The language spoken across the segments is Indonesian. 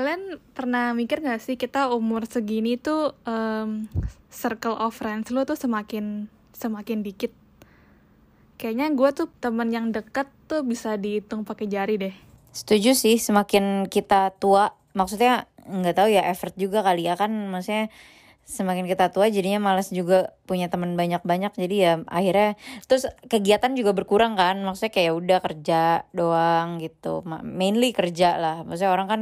kalian pernah mikir gak sih kita umur segini tuh um, circle of friends lu tuh semakin semakin dikit? Kayaknya gue tuh temen yang deket tuh bisa dihitung pakai jari deh. Setuju sih semakin kita tua maksudnya nggak tahu ya effort juga kali ya kan maksudnya semakin kita tua jadinya males juga punya teman banyak-banyak. Jadi ya akhirnya terus kegiatan juga berkurang kan. Maksudnya kayak udah kerja doang gitu. Mainly kerja lah. Maksudnya orang kan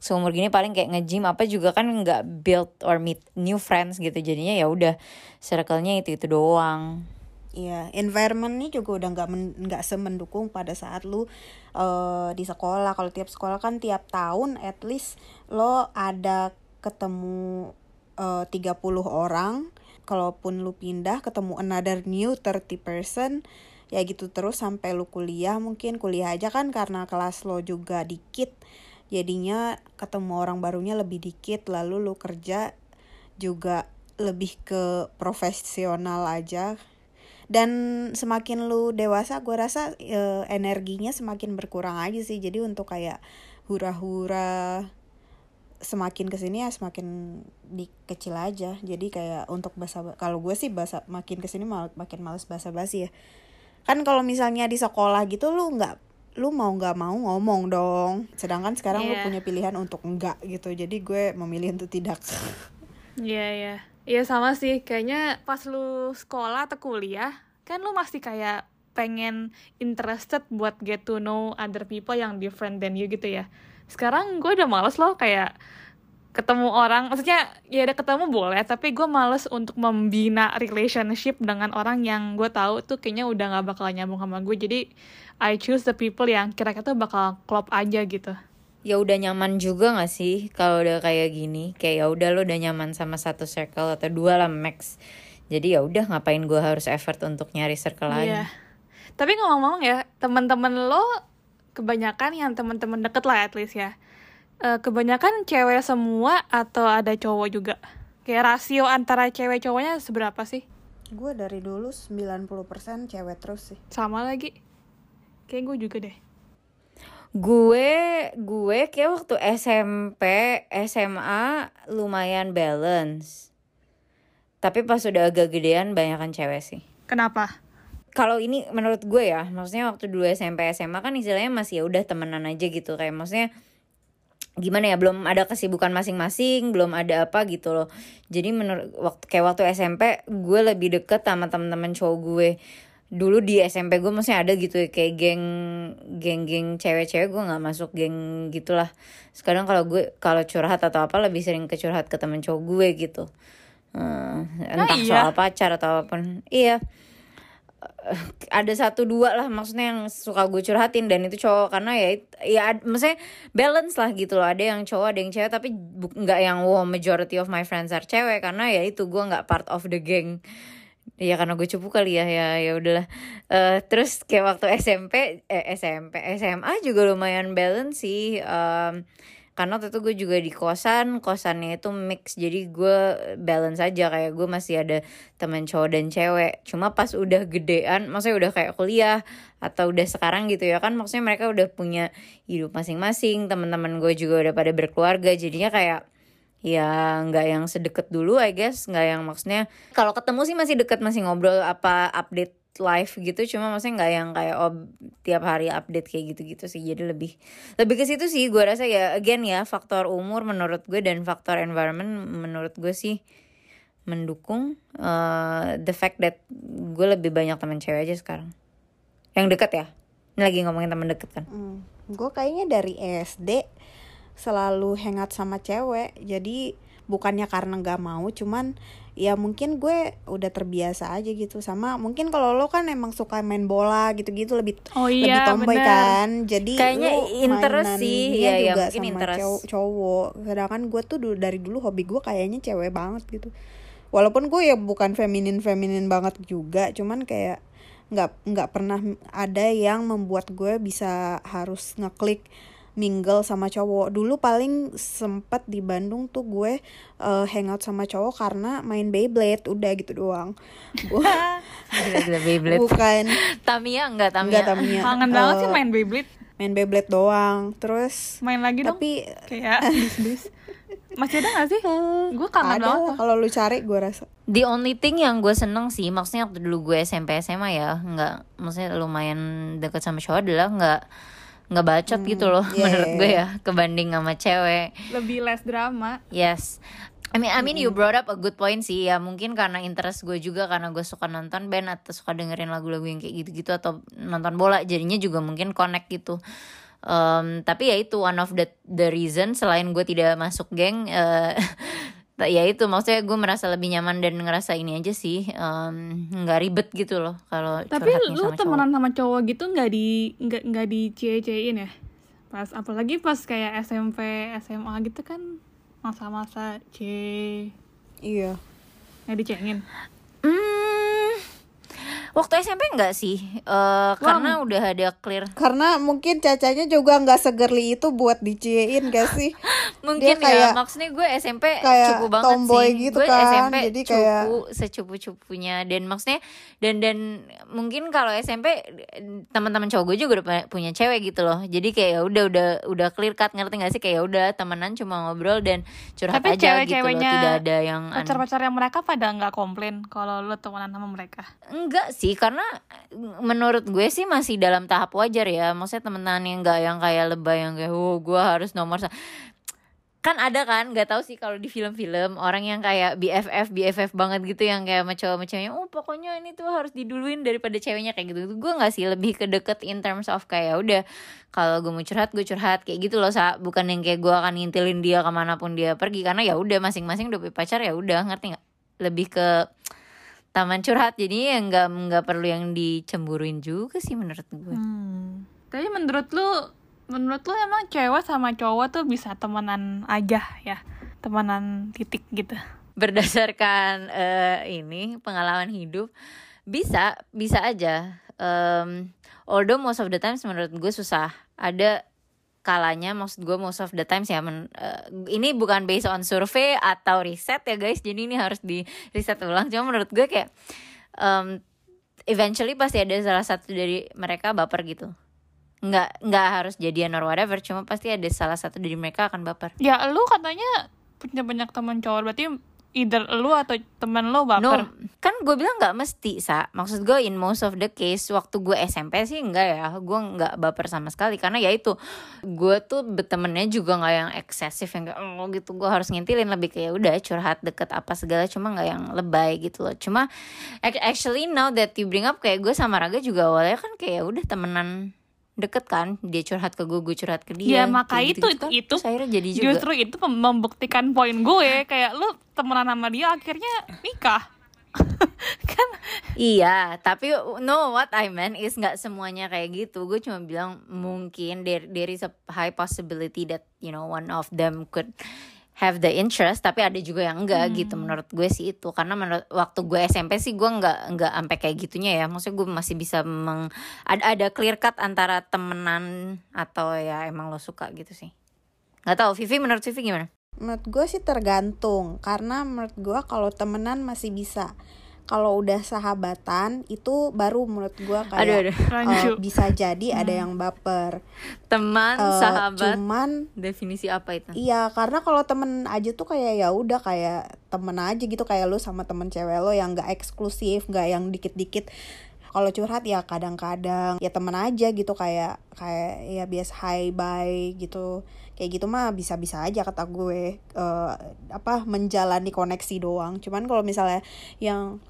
seumur gini paling kayak nge-gym apa juga kan nggak build or meet new friends gitu. Jadinya ya udah circle-nya itu itu doang. Iya, environment ini juga udah nggak nggak semendukung pada saat lu uh, di sekolah. Kalau tiap sekolah kan tiap tahun at least lo ada ketemu uh, 30 orang. Kalaupun lu pindah ketemu another new 30 person ya gitu terus sampai lu kuliah. Mungkin kuliah aja kan karena kelas lo juga dikit. Jadinya ketemu orang barunya lebih dikit lalu lu kerja juga lebih ke profesional aja. Dan semakin lu dewasa gue rasa e, energinya semakin berkurang aja sih. Jadi untuk kayak hura-hura semakin ke sini ya semakin di kecil aja jadi kayak untuk bahasa kalau gue sih bahasa makin ke sini mal, makin males bahasa basi ya kan kalau misalnya di sekolah gitu lu nggak lu mau nggak mau ngomong dong sedangkan sekarang yeah. lu iya. punya pilihan untuk enggak gitu jadi gue memilih untuk tidak iya yeah, iya yeah. iya sama sih kayaknya pas lu sekolah atau kuliah kan lu masih kayak pengen interested buat get to know other people yang different than you gitu ya sekarang gue udah males loh kayak ketemu orang. Maksudnya ya ada ketemu boleh tapi gue males untuk membina relationship dengan orang yang gue tahu tuh kayaknya udah nggak bakal nyambung sama gue jadi I choose the people yang kira-kira tuh bakal klop aja gitu. Ya udah nyaman juga gak sih kalau udah kayak gini? Kayak ya udah lo udah nyaman sama satu circle atau dua lah max. Jadi ya udah ngapain gue harus effort untuk nyari circle lain? Yeah. tapi ngomong-ngomong ya teman-teman lo kebanyakan yang teman-teman deket lah at least ya. Uh, kebanyakan cewek semua atau ada cowok juga? Kayak rasio antara cewek cowoknya seberapa sih? Gue dari dulu 90% cewek terus sih. Sama lagi. Kayak gue juga deh. Gue gue kayak waktu SMP SMA lumayan balance. Tapi pas udah agak gedean banyakan cewek sih. Kenapa kalau ini menurut gue ya maksudnya waktu dulu SMP SMA kan istilahnya masih ya udah temenan aja gitu kayak maksudnya gimana ya belum ada kesibukan masing-masing belum ada apa gitu loh. Jadi menurut waktu kayak waktu SMP gue lebih deket sama teman-teman cowok gue. Dulu di SMP gue masih ada gitu ya, kayak geng geng geng cewek-cewek gue nggak masuk geng gitulah. Sekarang kalau gue kalau curhat atau apa lebih sering ke curhat ke temen cowok gue gitu. Uh, entah nah, iya. soal pacar atau apa pun. Iya ada satu dua lah maksudnya yang suka gue curhatin dan itu cowok karena ya ya maksudnya balance lah gitu loh. Ada yang cowok ada yang cewek tapi nggak yang wow majority of my friends are cewek karena ya itu gue nggak part of the gang. Ya karena gue cupu kali ya ya ya udahlah. Uh, terus kayak waktu SMP eh, SMP SMA juga lumayan balance sih um, karena waktu itu gue juga di kosan kosannya itu mix. Jadi gue balance aja kayak gue masih ada teman cowok dan cewek. Cuma pas udah gedean maksudnya udah kayak kuliah atau udah sekarang gitu ya kan maksudnya mereka udah punya hidup masing-masing teman-teman gue juga udah pada berkeluarga. Jadinya kayak ya nggak yang sedekat dulu I guess. Nggak yang maksudnya kalau ketemu sih masih deket masih ngobrol apa update live gitu cuma maksudnya nggak yang kayak oh tiap hari update kayak gitu-gitu sih. Jadi lebih lebih ke situ sih. Gue rasa ya again ya faktor umur menurut gue dan faktor environment menurut gue sih mendukung uh, the fact that gue lebih banyak teman cewek aja sekarang. Yang deket ya? Ini lagi ngomongin teman deket kan? Hmm, gue kayaknya dari SD selalu hangout sama cewek. Jadi bukannya karena nggak mau cuman ya mungkin gue udah terbiasa aja gitu. Sama mungkin kalau lo kan emang suka main bola gitu-gitu lebih oh, iya, lebih tomboy bener. kan. Jadi kayaknya interest sih. ya, juga ya, sama interest. cowok, cowok. Sedangkan gue tuh dari dulu hobi gue kayaknya cewek banget gitu. Walaupun gue ya bukan feminin feminin banget juga cuman kayak nggak nggak pernah ada yang membuat gue bisa harus ngeklik mingle sama cowok. Dulu paling sempet di Bandung tuh gue uh, hangout sama cowok karena main Beyblade udah gitu doang. Gila, gila Beyblade. Bukan. Tamia enggak Tamia enggak Tamia kangen uh, banget sih eh, main Beyblade. main Beyblade doang. Terus main lagi dong. tapi kayak dus-dus masih ada gak sih? Gue kangen ada banget kalau lu cari gue rasa. The only thing yang gue seneng sih, maksudnya waktu dulu gue SMP SMA ya, nggak, maksudnya lumayan deket sama cowok adalah nggak nggak bacot gitu loh, iya, menurut iya, gue iya. ya, kebanding sama cewek. lebih less drama Yes. I mean, I mean you brought up a good point sih ya mungkin karena interest gue juga karena gue suka nonton band atau suka dengerin lagu-lagu yang kayak gitu-gitu atau nonton bola jadinya juga mungkin connect gitu. Um, tapi ya itu one of the the reason selain gue tidak masuk geng eh, ya itu maksudnya gue merasa lebih nyaman dan ngerasa ini aja sih em, nggak ribet gitu loh kalau tapi lu sama cowok. temenan sama cowok gitu nggak di nggak nggak di cie-ciein ya? Pas apalagi pas kayak SMP SMA gitu kan masa-masa c. Iya. Nggak dicengin? Hmm, waktu SMP enggak sih? Eh, karena udah ada clear. Karena mungkin cacanya juga nggak segerli itu buat diciein gak sih? Mungkin Dia kayak- ya maksudnya gue SMP kayak cupu banget tomboy sih. gitu gue kan, SMP jadi cupu kayak- secupu-cupunya. Dan maksudnya dan dan mungkin kalau SMP teman-teman cowok gue juga udah pu- punya cewek gitu loh. Jadi kayak ya udah udah udah clear cut ngerti gak sih? Kayak ya udah temenan cuma ngobrol dan curhat tapi aja gitu loh. cewek-ceweknya tidak ada yang aneh. pacar-pacarnya mereka pada nggak komplain kalau lu temenan sama mereka? Enggak sih, karena menurut gue sih masih dalam tahap wajar ya. Maksudnya temenan yang enggak yang kayak lebay yang kayak, oh gue harus nomor sa-" kan ada kan nggak tahu sih kalau di film-film orang yang kayak BFF BFF banget gitu yang kayak sama cowok ceweknya oh pokoknya ini tuh harus diduluin daripada ceweknya kayak gitu gue nggak sih lebih ke deket in terms of kayak "Ya udah kalau gue mau curhat gue curhat kayak gitu loh sa. Bukan yang kayak gue akan ngintilin dia ke mana pun dia pergi karena ya udah masing-masing udah pacar ya udah ngerti nggak? Lebih ke taman curhat. Jadi ya nggak nggak perlu yang dicemburuin juga sih menurut gue. Hmm. Tapi menurut lu, menurut lu emang cewek sama cowok tuh bisa temenan aja ya, temenan titik gitu. berdasarkan eh, ini pengalaman hidup bisa bisa aja. Em, although most of the times menurut gue susah. Ada kalanya maksud gue most of the times ya men- eh, ini bukan based on survei atau riset ya guys jadi ini harus di riset ulang. Cuma menurut gue kayak em, eventually pasti ada salah satu dari mereka baper gitu. Nggak nggak harus jadian or whatever cuma pasti ada salah satu dari mereka akan baper. Ya lu katanya punya banyak teman cowok, berarti either lu atau temen lu baper. No, kan gue bilang nggak mesti sa. Maksud gue in most of the case waktu gue SMP sih enggak ya, gue nggak baper sama sekali karena ya itu gue tuh bertemennya juga nggak yang eksesif yang kayak oh gitu gue harus ngintilin lebih kayak udah curhat deket apa segala cuma nggak yang lebay gitu loh. Cuma ac- actually now that you bring up kayak gue sama Raga juga awalnya kan kayak udah temenan deket kan dia curhat ke gue gue curhat ke dia Ya, maka kayak itu- kan. itu akhirnya jadi juga Justru itu mem- membuktikan poin gue, kayak lu temenan sama dia akhirnya nikah. kan Iya, tapi no what I meant is nggak semuanya kayak gitu. Gue cuma bilang mungkin there, there is a high possibility that you know one of them could have the interest, tapi ada juga yang enggak gitu. Menurut gue sih itu karena menurut waktu gue SMP sih gue nggak nggak sampai kayak gitunya ya. Maksudnya gue masih bisa meng ada ada clear cut antara temenan atau ya emang lo suka gitu sih. Nggak tahu, Vivi menurut Vivi gimana? menurut gue sih tergantung karena menurut gue kalau temenan masih bisa kalau udah sahabatan itu baru menurut gue kayak Aduh, aduh. Rancu. bisa jadi ada yang baper Teman, Eh, sahabat, cuman definisi apa itu? Iya, karena kalau temen aja tuh kayak ya udah kayak temen aja gitu kayak lu sama temen cewek lo yang gak eksklusif, gak yang dikit-dikit. Kalau curhat ya kadang-kadang ya temen aja gitu kayak kayak ya biasa hi bye gitu. Kayak gitu mah bisa-bisa aja kata gue eh, apa menjalani koneksi doang. Cuman kalau misalnya yang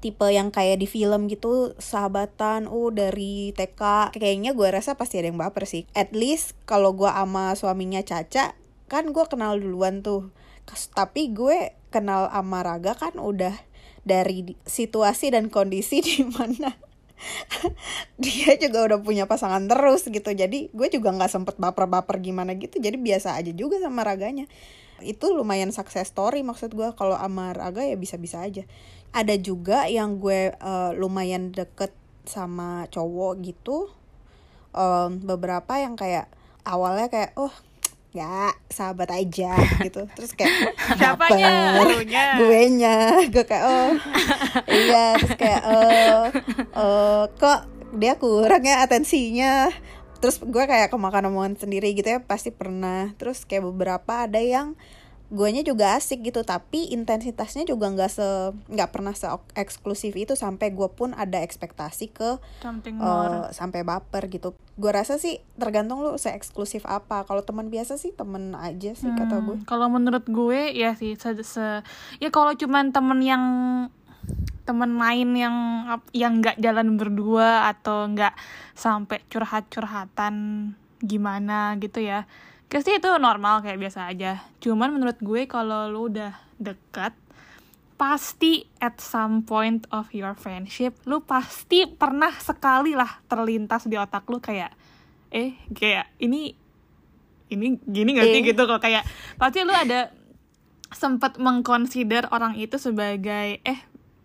tipe yang kayak di film gitu sahabatan oh dari TK kayaknya gue rasa pasti ada yang baper sih. At least kalau gue ama suaminya Caca kan gue kenal duluan tuh. Tapi gue kenal ama Raga kan udah dari situasi dan kondisi di mana dia juga udah punya pasangan terus gitu. Jadi gue juga nggak sempet baper-baper gimana gitu. Jadi biasa aja juga sama Raganya. Itu lumayan success story maksud gue. Kalau sama Raga ya bisa-bisa aja. Ada juga yang gue eh, lumayan deket sama cowok gitu. Em, beberapa yang kayak awalnya kayak oh ya sahabat aja gitu. Terus kayak Siapanya? gue nya gue kayak oh. Iya terus kayak oh, oh kok dia kurang ya atensinya? Terus gue kayak kemakan omongan sendiri gitu ya pasti pernah. Terus kayak beberapa ada yang guanya juga asik gitu tapi intensitasnya juga nggak se nggak pernah se eksklusif itu sampai gue pun ada ekspektasi ke uh, sampai baper gitu. Gue rasa sih tergantung lu se eksklusif apa. Kalau teman biasa sih temen aja sih kata gue Hmm, kalau menurut gue ya sih se, se- ya kalau cuman temen yang temen main yang yang nggak jalan berdua atau nggak sampai curhat-curhatan gimana gitu ya Pasti itu normal kayak biasa aja. Cuman menurut gue kalau lu udah dekat pasti at some point of your friendship lu pasti pernah sekali lah terlintas di otak lu kayak eh kayak ini ini gini gak sih? Eh. gitu kok kayak pasti lu ada sempat mengconsider orang itu sebagai eh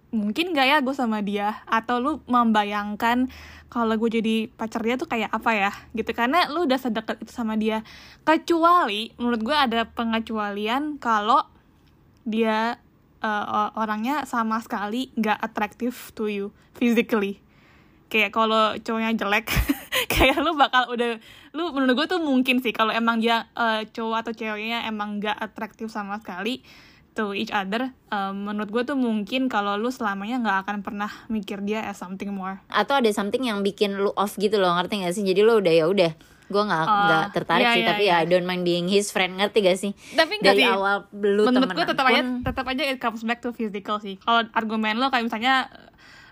mungkin gak ya gue sama dia? Atau lu membayangkan kalau gue jadi pacar dia tuh kayak apa ya? Gitu karena lu udah sedekat itu sama dia. Kecuali menurut gue ada pengecualian kalau dia uh, orangnya sama sekali nggak attractive to you physically. Kayak kalau cowoknya jelek kayak lu bakal udah lu menurut gue tuh mungkin sih kalau emang dia uh, cowok atau ceweknya emang nggak atraktif sama sekali to each other um, menurut gue tuh mungkin kalau lu selamanya nggak akan pernah mikir dia as something more. Atau ada something yang bikin lu off gitu loh ngerti gak sih? Jadi lu udah ya udah gue nggak Oh, nggak tertarik iya, sih iya, tapi iya. ya I don't mind being his friend ngerti gak sih? Tapi dari sih. awal lu menurut gue tetap aja tetap aja it comes back to physical sih. Kalau argumen lo kayak misalnya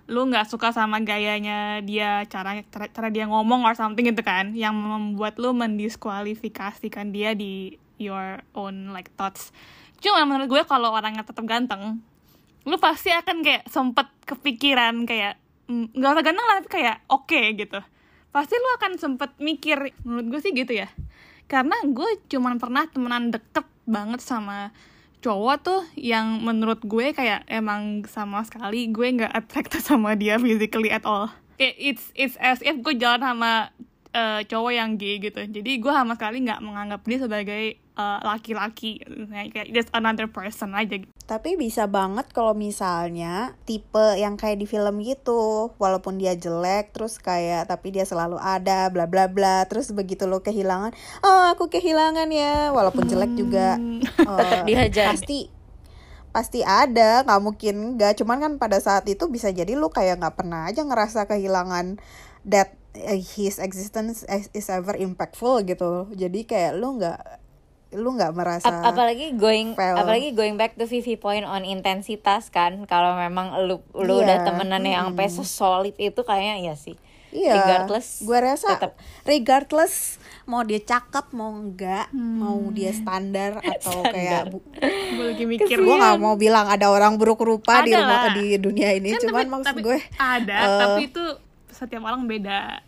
lu nggak suka sama gayanya dia cara, cara cara dia ngomong or something gitu kan yang membuat lu mendiskualifikasikan dia di your own like thoughts cuma menurut gue kalau orangnya tetap ganteng lu pasti akan kayak sempet kepikiran kayak mm, nggak usah ganteng lah kayak oke gitu. Pasti lu akan sempet mikir menurut gue sih gitu ya. Karena gue cuman pernah temenan deket banget sama cowok tuh yang menurut gue kayak emang sama sekali gue nggak attracted sama dia physically at all. It's it's as if gue jalan sama eh, cowok yang gay gitu jadi gue sama sekali nggak menganggap dia sebagai eh, laki-laki kayak just another person aja gitu. Tapi bisa banget kalau misalnya tipe yang kayak di film gitu, walaupun dia jelek terus kayak tapi dia selalu ada bla bla bla, terus begitu lo kehilangan, oh aku kehilangan ya, walaupun jelek juga eh, Tetap dihajar. Pasti pasti ada, nggak mungkin nggak. Cuman kan pada saat itu bisa jadi lu kayak nggak pernah aja ngerasa kehilangan that his existence is is ever impactful gitu. Jadi kayak lu nggak lu nggak merasa Ap- apalagi going fail. apalagi going back to Vivi point on intensitas kan. Kalau memang lu lu Iya, udah temenan yang sampai solid itu kayaknya ya sih. Iya, regardless gue rasa tetap regardless mau dia cakep mau enggak, mau dia standar atau kayak bu, gue lagi mikir gue nggak mau bilang ada orang buruk rupa di Ada rumah lah. di dunia ini, Kan cuman tapi- maksud tapi gue ada eh, tapi itu setiap orang beda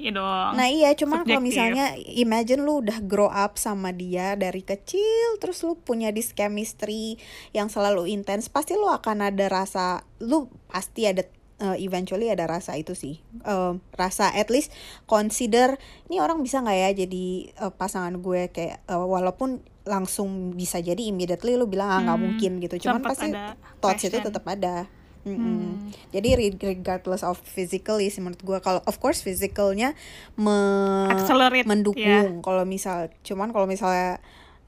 Iya dong. Nah iya cuman kalau misalnya imagine lu udah grow up sama dia dari kecil terus lu punya this chemistry yang selalu intens pasti lu akan ada rasa lu pasti ada uh, eventually ada rasa itu sih. Um, rasa at least consider ini orang bisa nggak ya jadi uh, pasangan gue kayak uh, walaupun langsung bisa jadi immediately lu bilang ah nggak Hmm, mungkin gitu. Cuman pasti ada thoughts itu tetap ada Mm-mm. Hmm. Jadi re- regardless of physically sih menurut gue kalau of course physicalnya me- Accelerate, mendukung kalau misal cuman kalau misalnya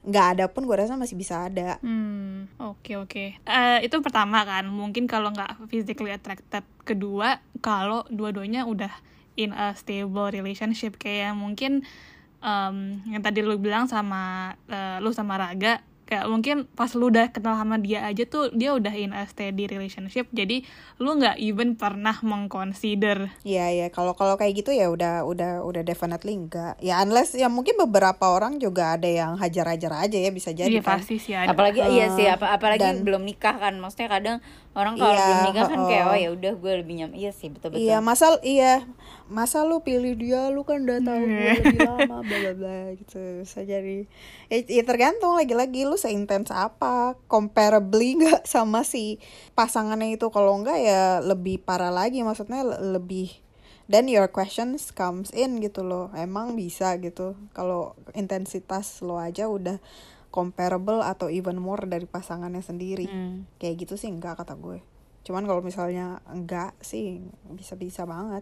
nggak ada pun gue rasa masih bisa ada. Hmm, oke oke. Eh, itu pertama kan, mungkin kalau nggak physically attracted. Kedua, kalau dua-duanya udah in a stable relationship kayak mungkin em, yang tadi lu bilang sama eh, lu sama Raga, kayak mungkin pas lu udah kenal sama dia aja tuh dia udah in a steady relationship, jadi lu nggak even pernah mengconsider Iya ya kalau kalau kayak gitu ya udah udah udah definitely enggak. Ya unless ya mungkin beberapa orang juga ada yang hajar-hajar aja ya bisa jadi Iya kan. pasti sih ada. apalagi iya sih Eh, apa apalagi dan- belum nikah kan maksudnya kadang orang kalau Iya, belum nikah kan kayak oh. oh ya udah gue lebih nyaman iya sih betul betul Iya, masa iya, masa lu pilih dia, lu kan udah tahu gue lebih lama, bla bla bla gitu. Bisa jadi, ya, ya tergantung lagi-lagi lu seintens apa, comparably nggak sama si pasangannya itu. Kalau enggak ya lebih parah lagi, maksudnya le- lebih. Dan your questions comes in gitu loh, emang bisa gitu. Kalau intensitas lo aja udah comparable atau even more dari pasangannya sendiri. Hmm. kayak gitu sih enggak kata gue. Cuman kalau misalnya enggak sih bisa-bisa banget.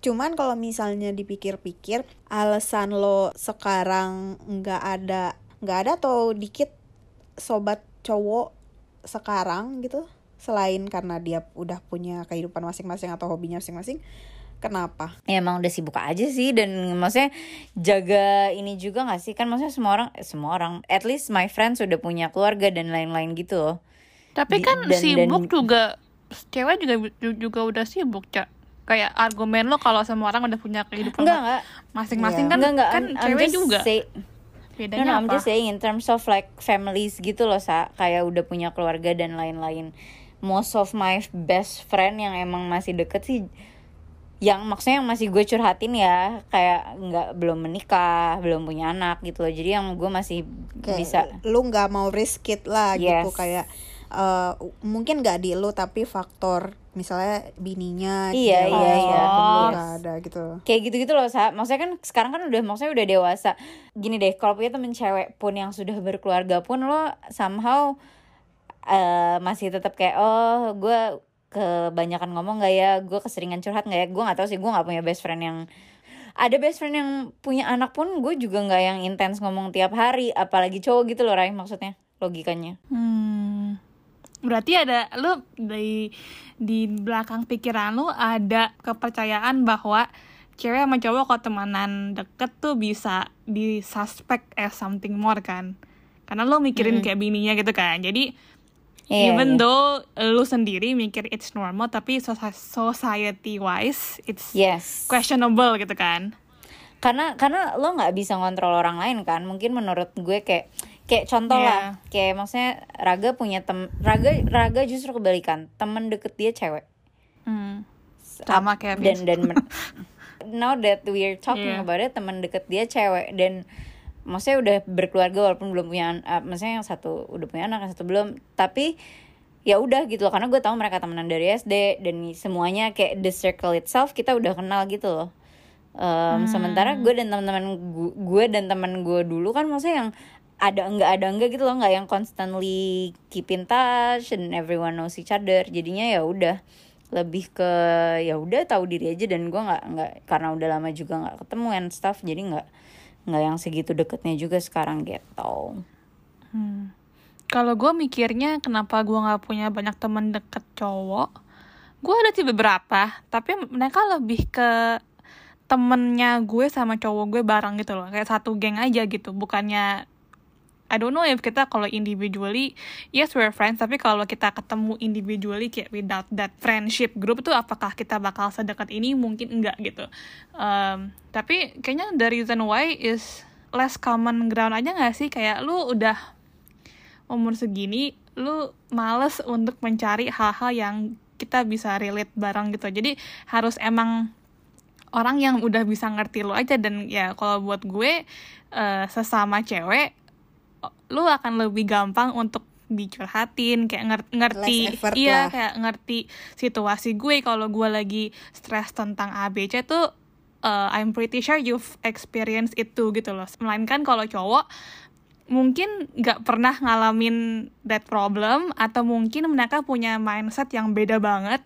Cuman kalau misalnya dipikir-pikir alasan lo sekarang nggak ada nggak ada atau dikit sobat cowok sekarang gitu? Selain karena dia udah punya kehidupan masing-masing atau hobinya masing-masing kenapa ya emang udah sibuk aja sih dan maksudnya jaga ini juga gak sih kan maksudnya semua orang eh, semua orang at least my friends sudah punya keluarga dan lain-lain gitu loh Tapi Di- kan dan- sibuk dan- juga cewek juga juga udah sibuk, Cak. Kayak argumen lo kalau semua orang udah punya kehidupan enggak enggak masing-masing Iya. kan enggak enggak kan I'm- I'm cewek juga. say- no, Bedanya no, I'm apa? just saying in terms of like families gitu loh sa kayak udah punya keluarga dan lain-lain most of my best friend yang emang masih deket sih yang maksudnya yang masih gue curhatin ya kayak nggak belum menikah belum punya anak gitu loh. Jadi yang gue masih kayak bisa lu nggak mau risk it lah gitu Yes. kayak eh, mungkin nggak di lu tapi faktor misalnya bininya Iya, jauh, iya, iya. nggak ada gitu. Kayak gitu-gitu loh sa. Maksudnya kan sekarang kan udah maksudnya udah dewasa. Gini deh kalau punya temen cewek pun yang sudah berkeluarga pun lo somehow eh, masih tetap kayak oh gue kebanyakan ngomong gak ya gue keseringan curhat gak ya gue nggak tahu sih gue nggak punya best friend yang ada best friend yang punya anak pun gue juga nggak yang intens ngomong tiap hari apalagi cowok gitu loh Rai maksudnya logikanya Hmm. Berarti ada lu di di belakang pikiran lu ada kepercayaan bahwa cewek sama cowok kalau temenan deket tuh bisa disuspek as something more kan. Karena lu mikirin kayak bininya gitu kan. Jadi Iya, even iya. though lu sendiri mikir it's normal tapi society wise it's yes questionable gitu kan. karena karena lo nggak bisa ngontrol orang lain kan mungkin menurut gue kayak kayak contoh Iya. lah kayak maksudnya Raga punya tem Raga Raga justru kebalikan temen deket dia cewek Hmm. Sama kayak dan dan now that we're talking Iya. about it temen deket dia cewek dan maksudnya udah berkeluarga walaupun belum punya uh, maksudnya yang satu udah punya anak yang satu belum. Tapi ya udah gitu loh. Karena gue tahu mereka temenan dari SD dan semuanya kayak the circle itself kita udah kenal gitu loh. Um, sementara gue dan teman-teman gu- gue dan teman gue dulu kan maksudnya yang ada enggak ada enggak gitu loh. Nggak yang constantly keep in touch and everyone knows each other. Jadinya ya udah. Lebih ke ya udah tahu diri aja dan gue nggak nggak karena udah lama juga nggak ketemu and stuff jadi nggak nggak yang segitu deketnya juga sekarang gitu Hmm. Kalau gue mikirnya kenapa gue nggak punya banyak teman deket cowok, gue ada sih beberapa, tapi mereka lebih ke temennya gue sama cowok gue bareng gitu loh, kayak satu geng aja gitu, bukannya I don't know if kita kalau individually, yes we're friends, tapi kalau kita ketemu individually kayak without that friendship group tuh apakah kita bakal sedekat ini? Mungkin enggak gitu. Um, tapi kayaknya the reason why is less common ground aja gak sih? Kayak lu udah umur segini, lu males untuk mencari hal-hal yang kita bisa relate bareng gitu. Jadi harus emang orang yang udah bisa ngerti lu aja dan ya kalau buat gue eh, sesama cewek lu akan lebih gampang untuk dicurhatin kayak nger- ngerti iya lah. kayak ngerti situasi gue. Kalau gue lagi stres tentang ABC tuh uh, I'm pretty sure you've experienced itu gitu loh. Melainkan kalau cowok mungkin nggak pernah ngalamin that problem atau mungkin mereka punya mindset yang beda banget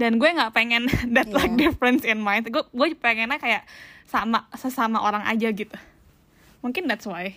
dan gue nggak pengen that like Iya. difference in mind. Gue gue pengennya kayak sama sesama orang aja gitu. Mungkin that's why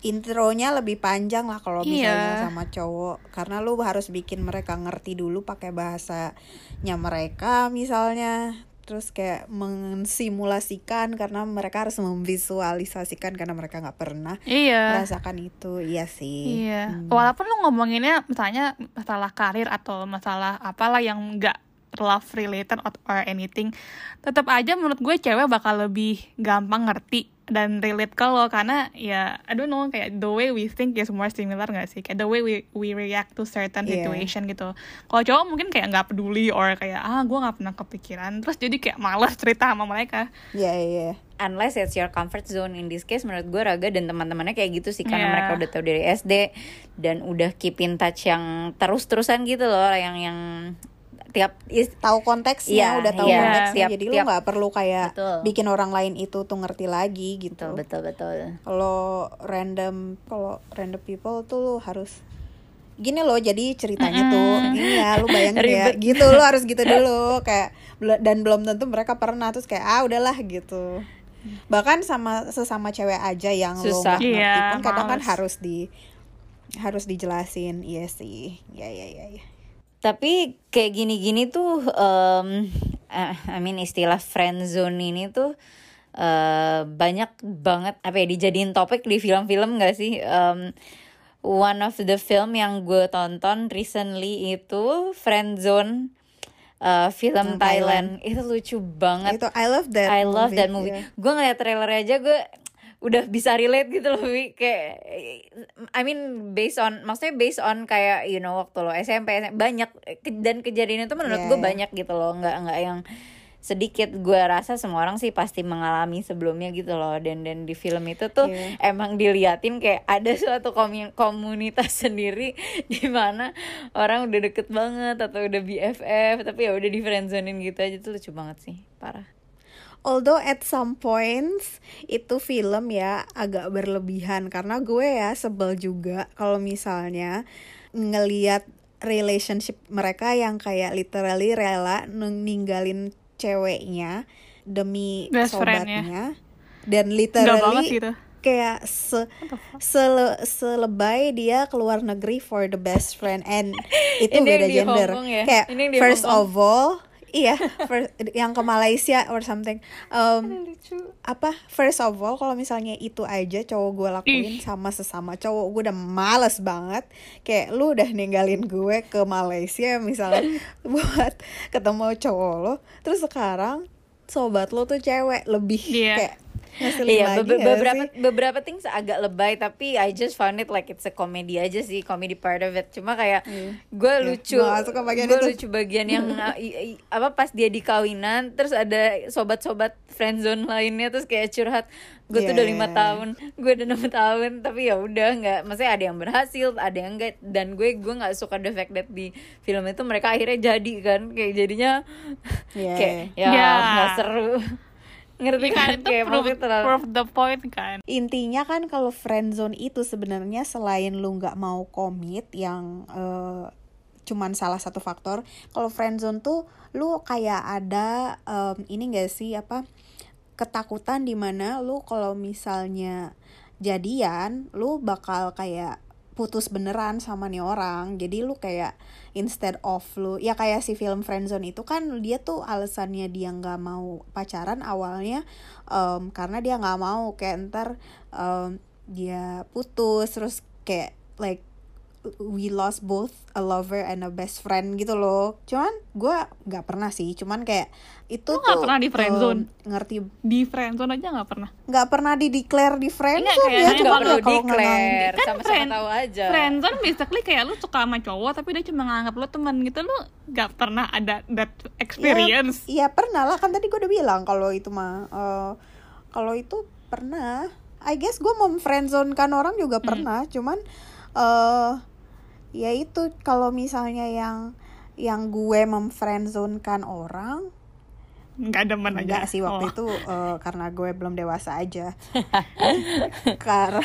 intronya lebih panjang lah kalau misalnya Iya. sama cowok. Karena lu harus bikin mereka ngerti dulu pakai bahasanya mereka misalnya. Terus kayak mensimulasikan karena mereka harus memvisualisasikan karena mereka nggak pernah iya. merasakan itu. Iya sih. Iya, Hmm. walaupun lu ngomonginnya misalnya masalah karir atau masalah apalah yang nggak love related or anything, tetap aja menurut gue cewek bakal lebih gampang ngerti dan relate ke lo karena ya I don't know kayak the way we think is more similar gak sih kayak the way we we react to certain situation gitu. Kalau cowok mungkin kayak nggak peduli or kayak ah gue nggak pernah kepikiran terus jadi kayak malas cerita sama mereka. Iya iya unless it's your comfort zone in this case menurut gue Raga dan teman-temannya kayak gitu sih karena Iya. mereka udah tahu dari SD dan udah keep in touch yang terus-terusan gitu loh yang yang tiap is- tahu konteksnya Iya, udah tahu iya. konteksnya. Tiap- jadi lu tiap- nggak perlu kayak Betul. bikin orang lain itu tuh ngerti lagi gitu. Betul betul betul. Kalau random kalau random people tuh lu harus gini loh jadi ceritanya tuh ini ya lu bayangin ya gitu lu harus gitu dulu kayak dan belum tentu mereka pernah terus kayak ah udahlah gitu. Bahkan sama sesama cewek aja yang lo Susah. nggak ngerti Iya, pun kadang kan harus di harus dijelasin. Iya sih. Ya ya ya, ya. Tapi kayak gini-gini tuh, um, I mean istilah friend zone ini tuh eh, banyak banget apa ya dijadiin topik di film-film gak sih? Um, one of the film yang gue tonton recently itu friend zone eh, film Yang Thailand. itu lucu banget. itu I love that I love that movie. yeah. Gue ngeliat trailer aja gue udah bisa relate gitu loh, Wi. Kayak I mean based on maksudnya based on kayak you know waktu lo SMP, SMP banyak dan kejadian itu menurut Yeah, gue yeah. banyak gitu loh, nggak nggak yang sedikit gue rasa semua orang sih pasti mengalami sebelumnya gitu loh dan dan di film itu tuh Yeah. emang diliatin kayak ada suatu komunitas sendiri di mana orang udah deket banget atau udah BFF tapi ya udah di friendzonein gitu aja tuh lucu banget sih parah Although at some points itu film ya agak berlebihan karena gue ya sebel juga kalau misalnya ngeliat relationship mereka yang kayak literally rela ninggalin ceweknya demi Best sobatnya. Dan literally gitu. kayak se sele- selebay dia keluar negeri for the best friend. And itu Ini beda gender. Ya? kayak Ini first of all iya first, yang ke Malaysia or something um, lucu apa first of all kalau misalnya itu aja cowok gue lakuin Ih. sama sesama cowok gue udah males banget kayak lu udah ninggalin gue ke Malaysia misalnya buat ketemu cowok lo terus sekarang sobat lo tuh cewek lebih Iya. kayak ngeselin Iya, lagi be- beberapa sih? beberapa things agak lebay tapi I just found it like it's a comedy aja sih, comedy part of it. Cuma kayak Iya. gue Iya, lucu, bagian gue lucu bagian yang uh, apa pas dia di kawinan, terus ada sobat-sobat friendzone lainnya terus kayak curhat, gue tuh Iya, udah lima tahun, gue udah enam tahun, tapi ya udah nggak, maksudnya ada yang berhasil, ada yang enggak, dan gue gue nggak suka the fact that di film itu mereka akhirnya jadi kan, kayak jadinya Iya, kayak ya nggak seru. Ngerti Iya kan? kan itu kayak prove, terlalu prove the point kan. intinya kan kalau friendzone itu sebenarnya selain lu nggak mau komit yang eh, cuman salah satu faktor kalau friendzone tuh lu kayak ada em, ini gak sih apa ketakutan di mana lu kalau misalnya jadian lu bakal kayak putus beneran sama nih orang. Jadi lu kayak instead of lu ya kayak si film friendzone itu kan dia tuh alasannya dia nggak mau pacaran awalnya em, karena dia nggak mau kayak ntar em, dia putus terus kayak like we lost both a lover and a best friend gitu loh cuman gue nggak pernah sih cuman kayak itu Lu nggak tuh pernah di friendzone? em, ngerti Di friendzone aja nggak pernah. nggak pernah di declare di friendzone ya nggak cuma nggak ya perlu declare Kan sama-sama friend- tahu aja Friendzone basically kayak lu suka sama cowok tapi dia cuma nganggap lu teman gitu lu nggak pernah ada that experience. Iya pernah lah kan tadi gue udah bilang kalau itu mah eh, kalau itu pernah. I guess gue mau friendzone kan orang Hmm. juga pernah, cuman eh ya itu kalau misalnya yang yang gue memfriendzone kan orang Nggak demen aja. enggak sih waktu Oh. itu eh, karena gue belum dewasa aja. karena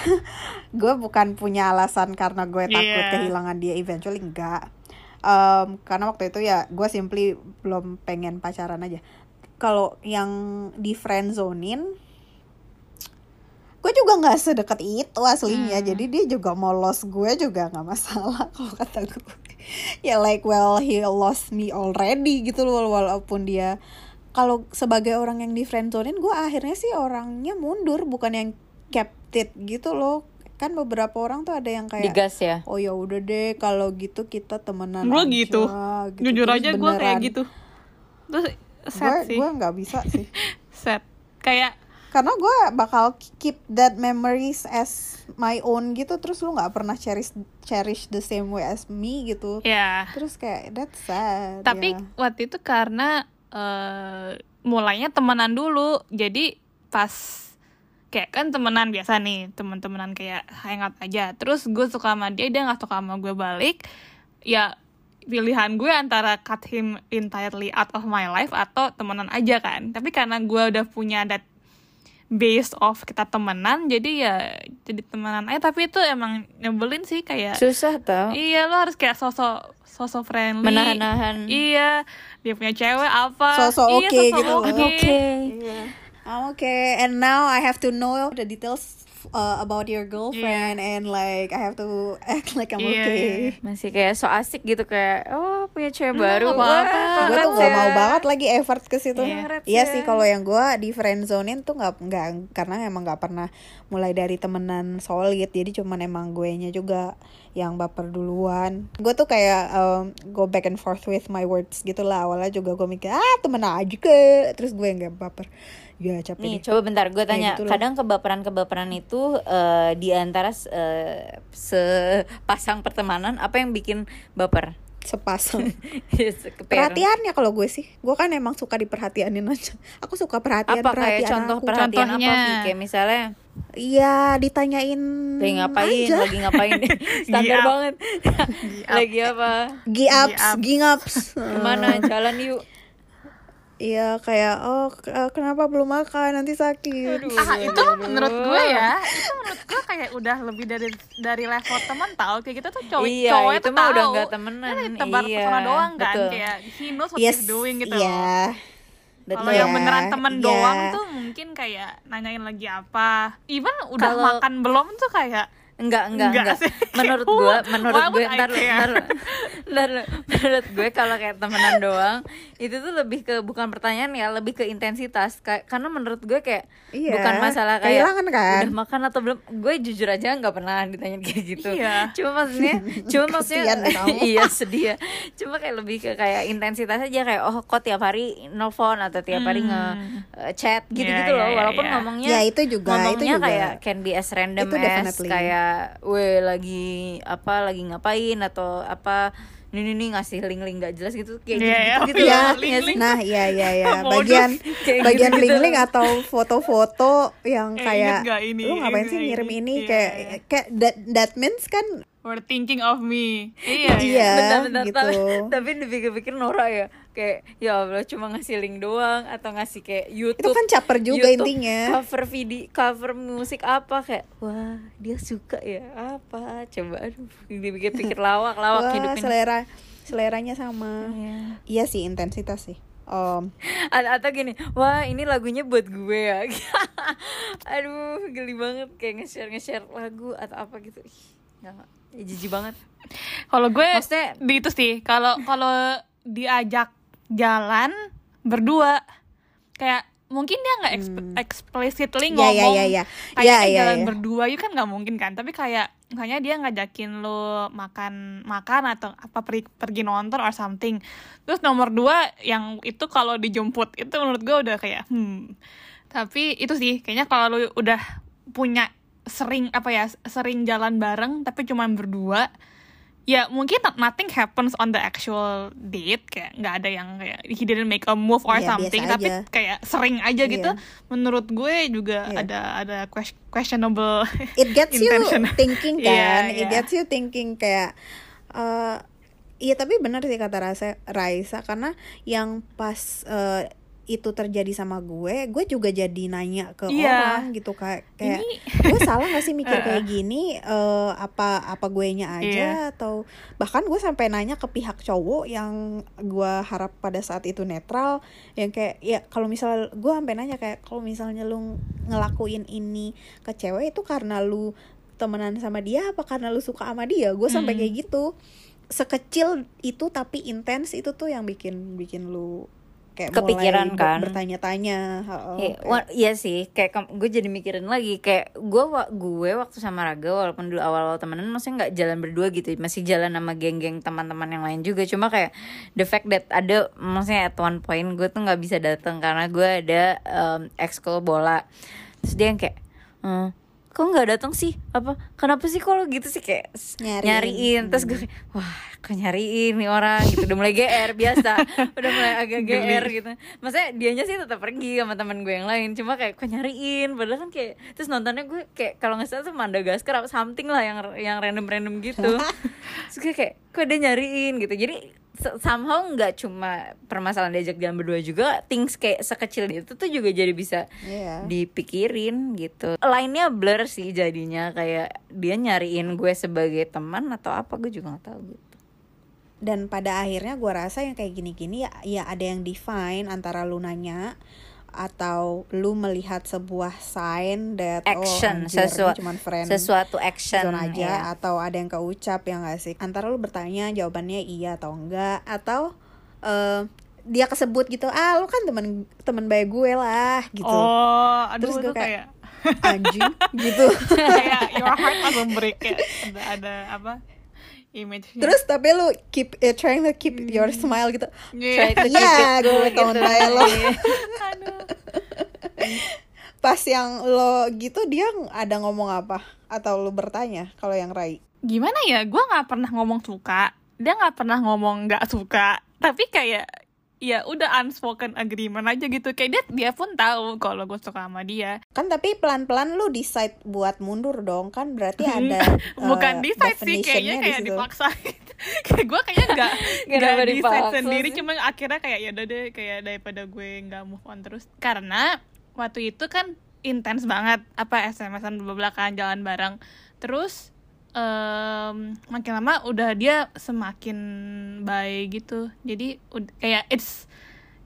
gue bukan punya alasan karena gue takut Iya. kehilangan dia eventually enggak. Em, karena waktu itu ya gue simply belum pengen pacaran aja. Kalau yang di friendzonein gue juga nggak sedekat itu aslinya Hmm. jadi dia juga mau lost gue juga nggak masalah kalau kata gue ya like well he lost me already gitu loh walaupun dia kalau sebagai orang yang di friendzonein gue akhirnya sih orangnya mundur bukan yang kept it gitu loh kan beberapa orang tuh ada yang kayak digas ya oh ya udah deh kalau gitu kita temenan Gue aja gitu. gitu. Jujur Terus aja gue kayak gitu. Terus gue sih. gue nggak bisa sih Sad. Kayak karena gue bakal keep that memories as my own gitu terus lu nggak pernah cherish cherish the same way as me gitu ya. terus kayak that's sad Tapi ya. waktu itu karena eh, mulainya temenan dulu. Jadi pas kayak kan temenan biasa nih, temen-temenan kayak hangout aja. Terus gue suka sama dia, dia nggak suka sama gue balik. Ya pilihan gue antara cut him entirely out of my life atau temenan aja kan. Tapi karena gue udah punya that based off kita temenan jadi ya jadi temenan aja. Tapi itu emang nyebelin sih kayak susah tau. Iya lo harus kayak sosok sosok friendly. Menahan-nahan. Iya dia punya cewek apa? Sosok iya, oke sosok gitu. loh. oke. I'm okay I'm okay, and now I have to know the details uh, about your girlfriend, and like I have to act like I'm Iya, okay. masih kayak so asik gitu kayak oh punya cewek baru. nggak apa-apa. Gue tuh gak ya. mau banget lagi effort ke situ Iya. Iya ya. sih kalau yang gue di friendzonein tuh nggak nggak karena emang nggak pernah mulai dari temenan solid jadi cuman emang gue nya juga yang baper duluan gue tuh kayak um, go back and forth with my words gitu lah awalnya juga gue mikir ah temen aja ke terus gue yang gak baper ya capek Nih, deh. coba bentar gue tanya. gitu kadang kebaperan-kebaperan itu eh, di antara eh, sepasang pertemanan apa yang bikin baper? Sepasang Keper. perhatiannya kalau gue sih gue kan emang suka diperhatianin aja aku suka perhatian Apa kayak perhatian contoh aku. perhatian Contohnya. apa sih? Kayak misalnya Iya ditanyain lagi ngapain, aja. lagi ngapain, standar banget. lagi apa? Gi-ups, Gi-up. gingaps. Ke mana? Jalan yuk. Iya kayak oh eh, kenapa belum makan nanti sakit. ah itu menurut gue ya itu menurut gue kayak udah lebih dari dari level teman tau kayak gitu tuh cowok Iya, cowoknya itu tuh mah tahu udah nggak temenan. Kan tebar Iya, pesona doang kan betul. kayak he knows what Yes, he's doing gitu loh. Iya. Kalau yang ya, beneran temen iya. doang tuh mungkin kayak nanyain lagi apa. Even udah Kalau- makan belum tuh kayak Enggak, enggak, Enggak enggak. Menurut gue, menurut gue, ntar, ntar, ntar, menurut gue kalau kayak temenan doang, itu tuh lebih ke bukan pertanyaan ya, lebih ke intensitas. Kayak karena menurut gue kayak Iya, bukan masalah kayak kehilangan kan? udah makan atau belum. Gue jujur aja nggak pernah ditanya kayak gitu. Iya. Cuma maksudnya, cuma maksudnya, kamu. iya sedih ya. Cuma kayak lebih ke kayak intensitas aja kayak oh kok tiap hari nelfon atau tiap hari nge eh, chat gitu-gitu Iya, loh. iya, Walaupun iya. ngomongnya Ya, itu juga, ngomongnya itu juga. kayak can be as random Itu as definitely. kayak we lagi apa lagi ngapain atau apa ini nih ngasih link-link gak jelas gitu kayak gitu, iya. gitu Iya, loh link-link. ya sih? Nah, iya iya iya. Modus. Bagian bagian gitu-gitu. link-link atau foto-foto yang Eh, kayak inget gak ini, lu ngapain inget sih gak ngirim ini? ini Iya, kayak iya. kayak that, that means kan were thinking of me. Iya, iya. iya Bentar-bentar, gitu. tapi, tapi dipikir-pikir Nora ya kayak ya Allah cuma ngasih link doang atau ngasih kayak YouTube Itu kan caper juga YouTube intinya. cover video cover musik apa kayak wah dia suka ya apa coba aduh dipikir-pikir lawak lawak Wah, hidupin selera seleranya sama. Iya. Iya sih intensitas sih. Um, A- atau gini wah ini lagunya buat gue ya aduh geli banget kayak nge-share nge-share lagu atau apa gitu Ih, nggak nggak Ya, jijik banget Kalau gue Maksudnya- di itu sih, kalau kalau diajak jalan berdua kayak mungkin dia nggak exp- explicitly Hmm. Iya, iya, ngomong iya, iya. kayak Iya, eh, iya, jalan iya. berdua itu kan nggak mungkin kan tapi kayak misalnya dia ngajakin lo makan makan atau apa pergi, pergi nonton or something terus nomor dua yang itu kalau dijemput itu menurut gue udah kayak hmm tapi itu sih kayaknya kalau lo udah punya sering apa ya sering jalan bareng tapi cuman berdua ya mungkin not- nothing happens on the actual date kayak nggak ada yang kayak he didn't make a move or Iya, something tapi aja. kayak sering aja gitu Iya. menurut gue juga Iya. ada ada ques- questionable it gets you thinking Iya, kan iya. it gets you thinking kayak iya tapi benar sih kata Raisa Raisa karena yang pas eh, itu terjadi sama gue gue juga jadi nanya ke Iya. orang gitu kayak kayak Ini- gue salah gak sih mikir kayak gini? Eh, apa apa gue nya aja? Atau bahkan gue sampai nanya ke pihak cowok yang gue harap pada saat itu netral yang kayak ya kalau misal gue sampai nanya kayak kalau misalnya lu ngelakuin ini ke cewek itu karena lu temenan sama dia apa karena lu suka sama dia? Gue sampai Hmm. kayak gitu. Sekecil itu tapi intens itu tuh yang bikin bikin lu kayak Kepikiran mulai kan? bertanya-tanya Iya, iya sih, kayak gue jadi mikirin lagi kayak gue gue waktu sama Raga walaupun dulu awal-awal temenan maksudnya nggak jalan berdua gitu, masih jalan sama geng-geng teman-teman yang lain juga. Cuma kayak the fact that ada maksudnya at one point gue tuh nggak bisa datang karena gue ada um, ekskul bola. Terus dia yang kayak "Hmm, kok nggak datang sih? Apa? Kenapa sih kalau gitu sih? Kayak Nyariin. nyariin. Terus gue wah kok nyariin nih orang? Gitu. Udah mulai gr biasa. Udah mulai agak gr gitu. Maksudnya dianya sih tetap pergi sama teman gue yang lain. Cuma kayak kok nyariin? Padahal kan kayak terus nontonnya gue kayak kalau nggak salah tuh Madagaskar apa something lah yang yang random random gitu. Terus gue kayak kok dia nyariin? Gitu. Jadi somehow nggak cuma permasalahan diajak jalan berdua juga things kayak sekecil itu tuh juga jadi bisa Iya. dipikirin gitu lainnya blur sih jadinya kayak dia nyariin gue sebagai teman atau apa gue juga nggak tahu gitu dan pada akhirnya gue rasa yang kayak gini-gini ya, ya ada yang define antara lu nanya atau lu melihat sebuah sign that action oh anjir, sesua- ini cuman friend sesuatu action zone aja ya. atau ada yang keucap ya nggak sih antara lu bertanya jawabannya iya atau enggak atau eh, dia kesebut gitu ah lu kan temen temen baik gue lah gitu Oh, aduh Terus itu gue kayak- kayak anjing gitu kayak your heart langsung break ya. Ada ada apa? Image. terus tapi lu keep eh, trying to keep your smile gitu Try to keep Iya, it gue tahun gitu. lalu lo. Pas yang lo gitu dia ada ngomong apa atau lu bertanya kalau yang Rai Gimana ya? Gue nggak pernah ngomong suka. Dia nggak pernah ngomong nggak suka. Tapi kayak ya udah unspoken agreement aja gitu. Kayak dia dia pun tahu kalau gue suka sama dia. kan tapi pelan-pelan lu decide buat mundur dong kan berarti ada Bukan eh, decide sih kayaknya di kayak dipaksa kayak gue kayaknya nggak nggak decide sendiri sih? cuma akhirnya kayak ya udah deh kayak daripada gue nggak move on terus karena waktu itu kan intens banget apa SMS-an belakang jalan bareng terus em, makin lama udah dia semakin baik gitu jadi kayak it's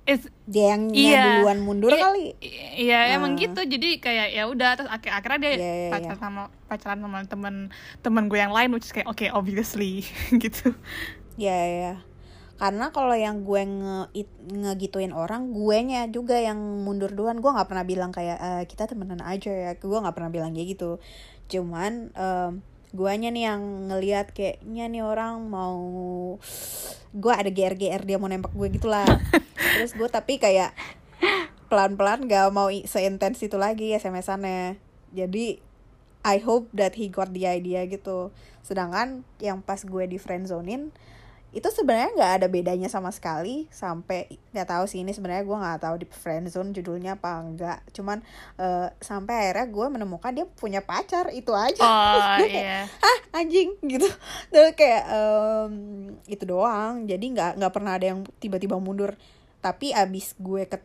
it's dia yang Iya. duluan mundur Iya, kali i- Iya emang Ah. gitu jadi kayak ya udah terus akhir akhirnya dia Iya, iya, pacaran iya. sama pacaran sama temen temen gue yang lain which is kayak oke obviously gitu ya ya, ya. karena kalau yang gue nge it- ngegituin orang gue nya juga yang mundur duluan gue nggak pernah bilang kayak "Eh, kita temenan aja ya gue nggak pernah bilang kayak gitu cuman em, guanya nih yang ngelihat kayaknya nih orang mau gue ada gr gr dia mau nembak gue gitulah terus gue tapi kayak pelan pelan gak mau seintens itu lagi sms-annya jadi I hope that he got the idea gitu. Sedangkan yang pas gue di friendzonin itu sebenarnya nggak ada bedanya sama sekali sampai nggak tahu sih ini sebenarnya gue nggak tahu di friendzone judulnya apa enggak. Cuman eh, sampai akhirnya gue menemukan dia punya pacar itu aja. Oh Gue kayak, iya. Ah anjing gitu. Terus kayak em, itu doang. Jadi nggak nggak pernah ada yang tiba-tiba mundur. Tapi abis gue ke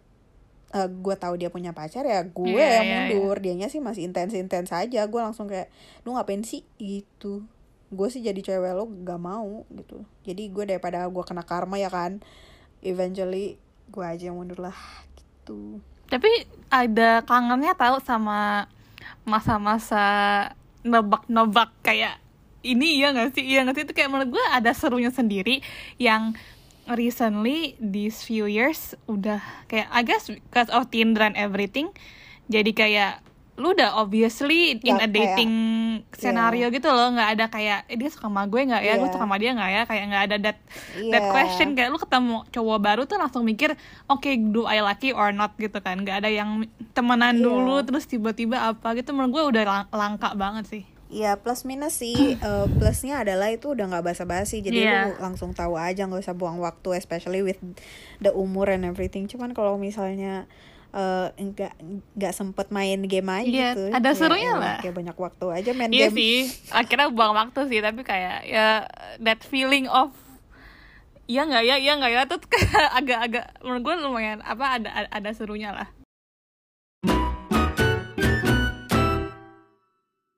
eh, gue tahu dia punya pacar ya gue Iya, yang iya, mundur. Dianya sih masih intens intens aja. Gue langsung kayak lu ngapain sih? Gitu gue sih jadi cewek lo gak mau gitu. Jadi gue daripada gue kena karma ya kan eventually gue aja yang mundur lah gitu. Tapi ada kangennya tahu sama masa-masa nebak-nebak kayak ini iya gak sih? Iya gak sih? Itu kayak menurut gue ada serunya sendiri yang recently these few years udah kayak I guess because of Tinder and everything jadi kayak lu udah obviously in a kayak- dating scenario gitu loh nggak ada kayak eh, dia suka sama gue nggak ya? Gue Iya. suka sama dia nggak ya? Kayak nggak ada that that Iya. question. Kayak lu ketemu cowok baru tuh langsung mikir oke do I like you or not? gitu kan. Nggak ada yang temenan Iya. dulu terus tiba-tiba apa gitu. Menurut gue udah lang- langka banget sih. Iya plus minus sih Eh, plusnya adalah itu udah nggak basa-basi. Jadi Iya. lu langsung tahu aja nggak usah buang waktu especially with the umur and everything. Cuman kalau misalnya eh, nggak nggak sempet main game aja Iya, gitu ada ya serunya lah. kayak banyak waktu aja main iya game sih akhirnya buang waktu sih tapi kayak ya that feeling of Iya nggak ya, iya nggak ya, tuh kayak agak-agak menurut gue lumayan apa ada ada serunya lah.